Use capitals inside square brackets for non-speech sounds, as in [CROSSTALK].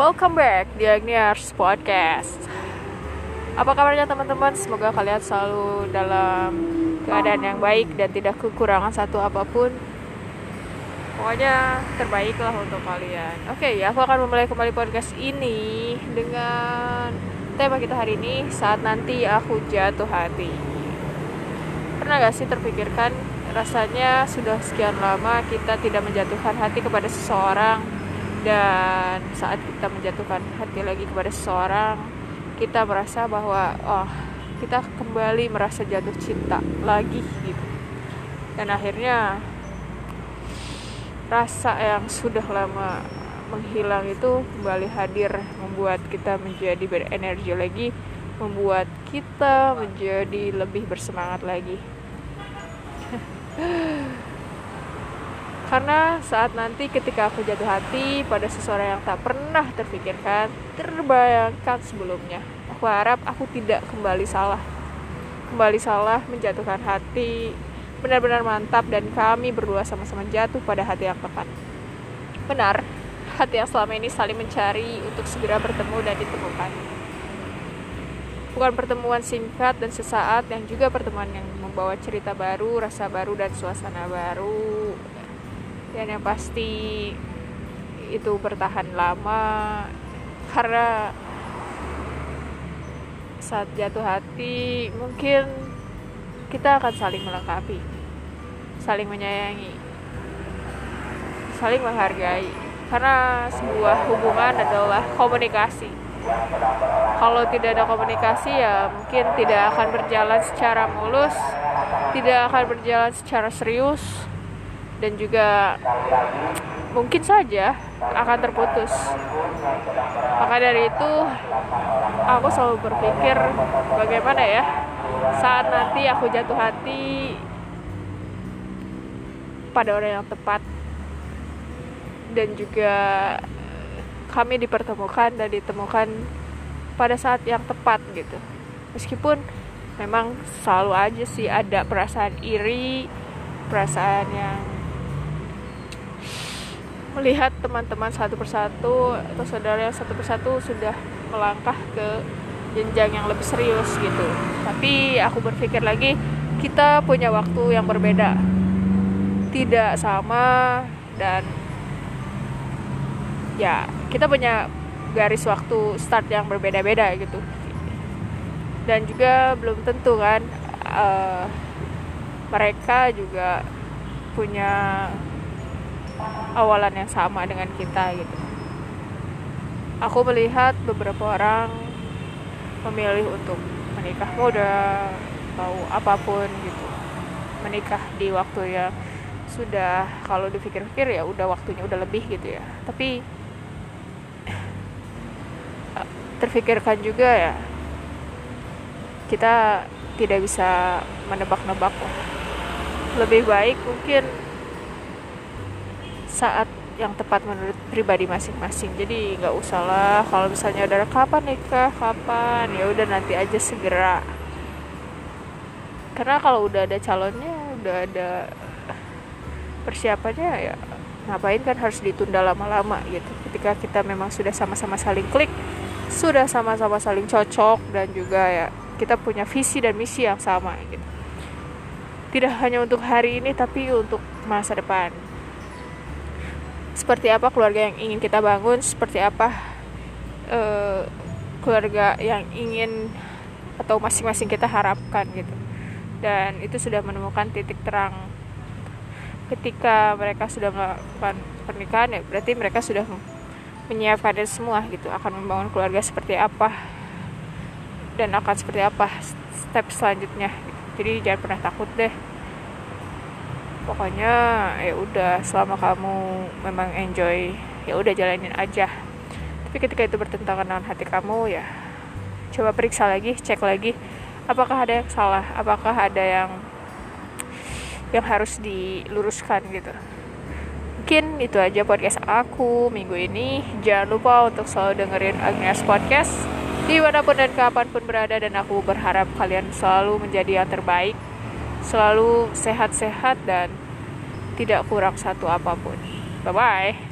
Welcome back di Agniars Podcast. Apa kabarnya teman-teman? Semoga kalian selalu dalam keadaan yang baik dan tidak kekurangan satu apa pun. Pokoknya terbaik lah untuk kalian. Oke, ya aku akan memulai kembali podcast ini dengan tema kita hari ini saat nanti aku jatuh hati. Pernah gak sih terpikirkan rasanya sudah sekian lama kita tidak menjatuhkan hati kepada seseorang dan saat kita menjatuhkan hati lagi kepada seseorang kita merasa bahwa oh kita kembali merasa jatuh cinta lagi gitu. Dan akhirnya rasa yang sudah lama menghilang itu kembali hadir membuat kita menjadi berenergi lagi membuat kita menjadi lebih bersemangat lagi [LAUGHS] karena saat nanti ketika aku jatuh hati pada seseorang yang tak pernah terpikirkan, terbayangkan sebelumnya, aku harap aku tidak kembali salah. Kembali salah menjatuhkan hati, benar-benar mantap dan kami berdua sama-sama jatuh pada hati yang tepat. Benar, hati yang selama ini saling mencari untuk segera bertemu dan ditemukan. Bukan pertemuan singkat dan sesaat yang juga pertemuan yang membawa cerita baru, rasa baru dan suasana baru dan yang pasti itu bertahan lama karena saat jatuh hati mungkin kita akan saling melengkapi saling menyayangi saling menghargai. Karena sebuah hubungan adalah komunikasi. Kalau tidak ada komunikasi ya mungkin tidak akan berjalan secara mulus tidak akan berjalan secara serius dan juga mungkin saja akan terputus. Maka dari itu aku selalu berpikir bagaimana ya saat nanti aku jatuh hati pada orang yang tepat dan juga kami dipertemukan dan ditemukan pada saat yang tepat gitu. Meskipun memang selalu aja sih ada perasaan iri, perasaan yang melihat teman-teman satu persatu atau saudara yang satu persatu sudah melangkah ke jenjang yang lebih serius gitu. Tapi aku berpikir lagi kita punya waktu yang berbeda, tidak sama dan ya kita punya garis waktu start yang berbeda-beda gitu. Dan juga belum tentu kan uh, mereka juga punya awalan yang sama dengan kita gitu. Aku melihat beberapa orang memilih untuk menikah. Muda atau apa pun gitu. Menikah di waktu yang sudah kalau dipikir-pikir ya udah waktunya udah lebih gitu ya. Tapi terfikirkan juga ya kita tidak bisa menebak-nebak lebih baik mungkin saat yang tepat menurut pribadi masing-masing. Jadi nggak usah lah kalau misalnya udah kapan nikah kapan ya udah nanti aja segera. Karena kalau udah ada calonnya udah ada persiapannya ya ngapain kan harus ditunda lama-lama gitu. Ketika kita memang sudah sama-sama saling klik sudah sama-sama saling cocok dan juga ya kita punya visi dan misi yang sama gitu. Tidak hanya untuk hari ini tapi untuk masa depan seperti apa keluarga yang ingin kita bangun seperti apa uh, keluarga yang ingin atau masing-masing kita harapkan gitu. Dan itu sudah menemukan titik terang. Ketika mereka sudah melakukan pernikahan ya berarti mereka sudah menyiapkan semua gitu akan membangun keluarga seperti apa dan akan seperti apa step selanjutnya. Jadi jangan pernah takut deh pokoknya ya udah selama kamu memang enjoy ya udah jalanin aja. Tapi ketika itu bertentangan dengan hati kamu ya coba periksa lagi cek lagi apakah ada yang salah? Apakah ada yang yang harus diluruskan gitu? Mungkin itu aja podcast aku minggu ini. Jangan lupa untuk selalu dengerin Agnes Podcast di mana pun dan kapan pun berada dan aku berharap kalian selalu menjadi yang terbaik selalu sehat-sehat dan tidak kurang satu apa pun. Bye bye.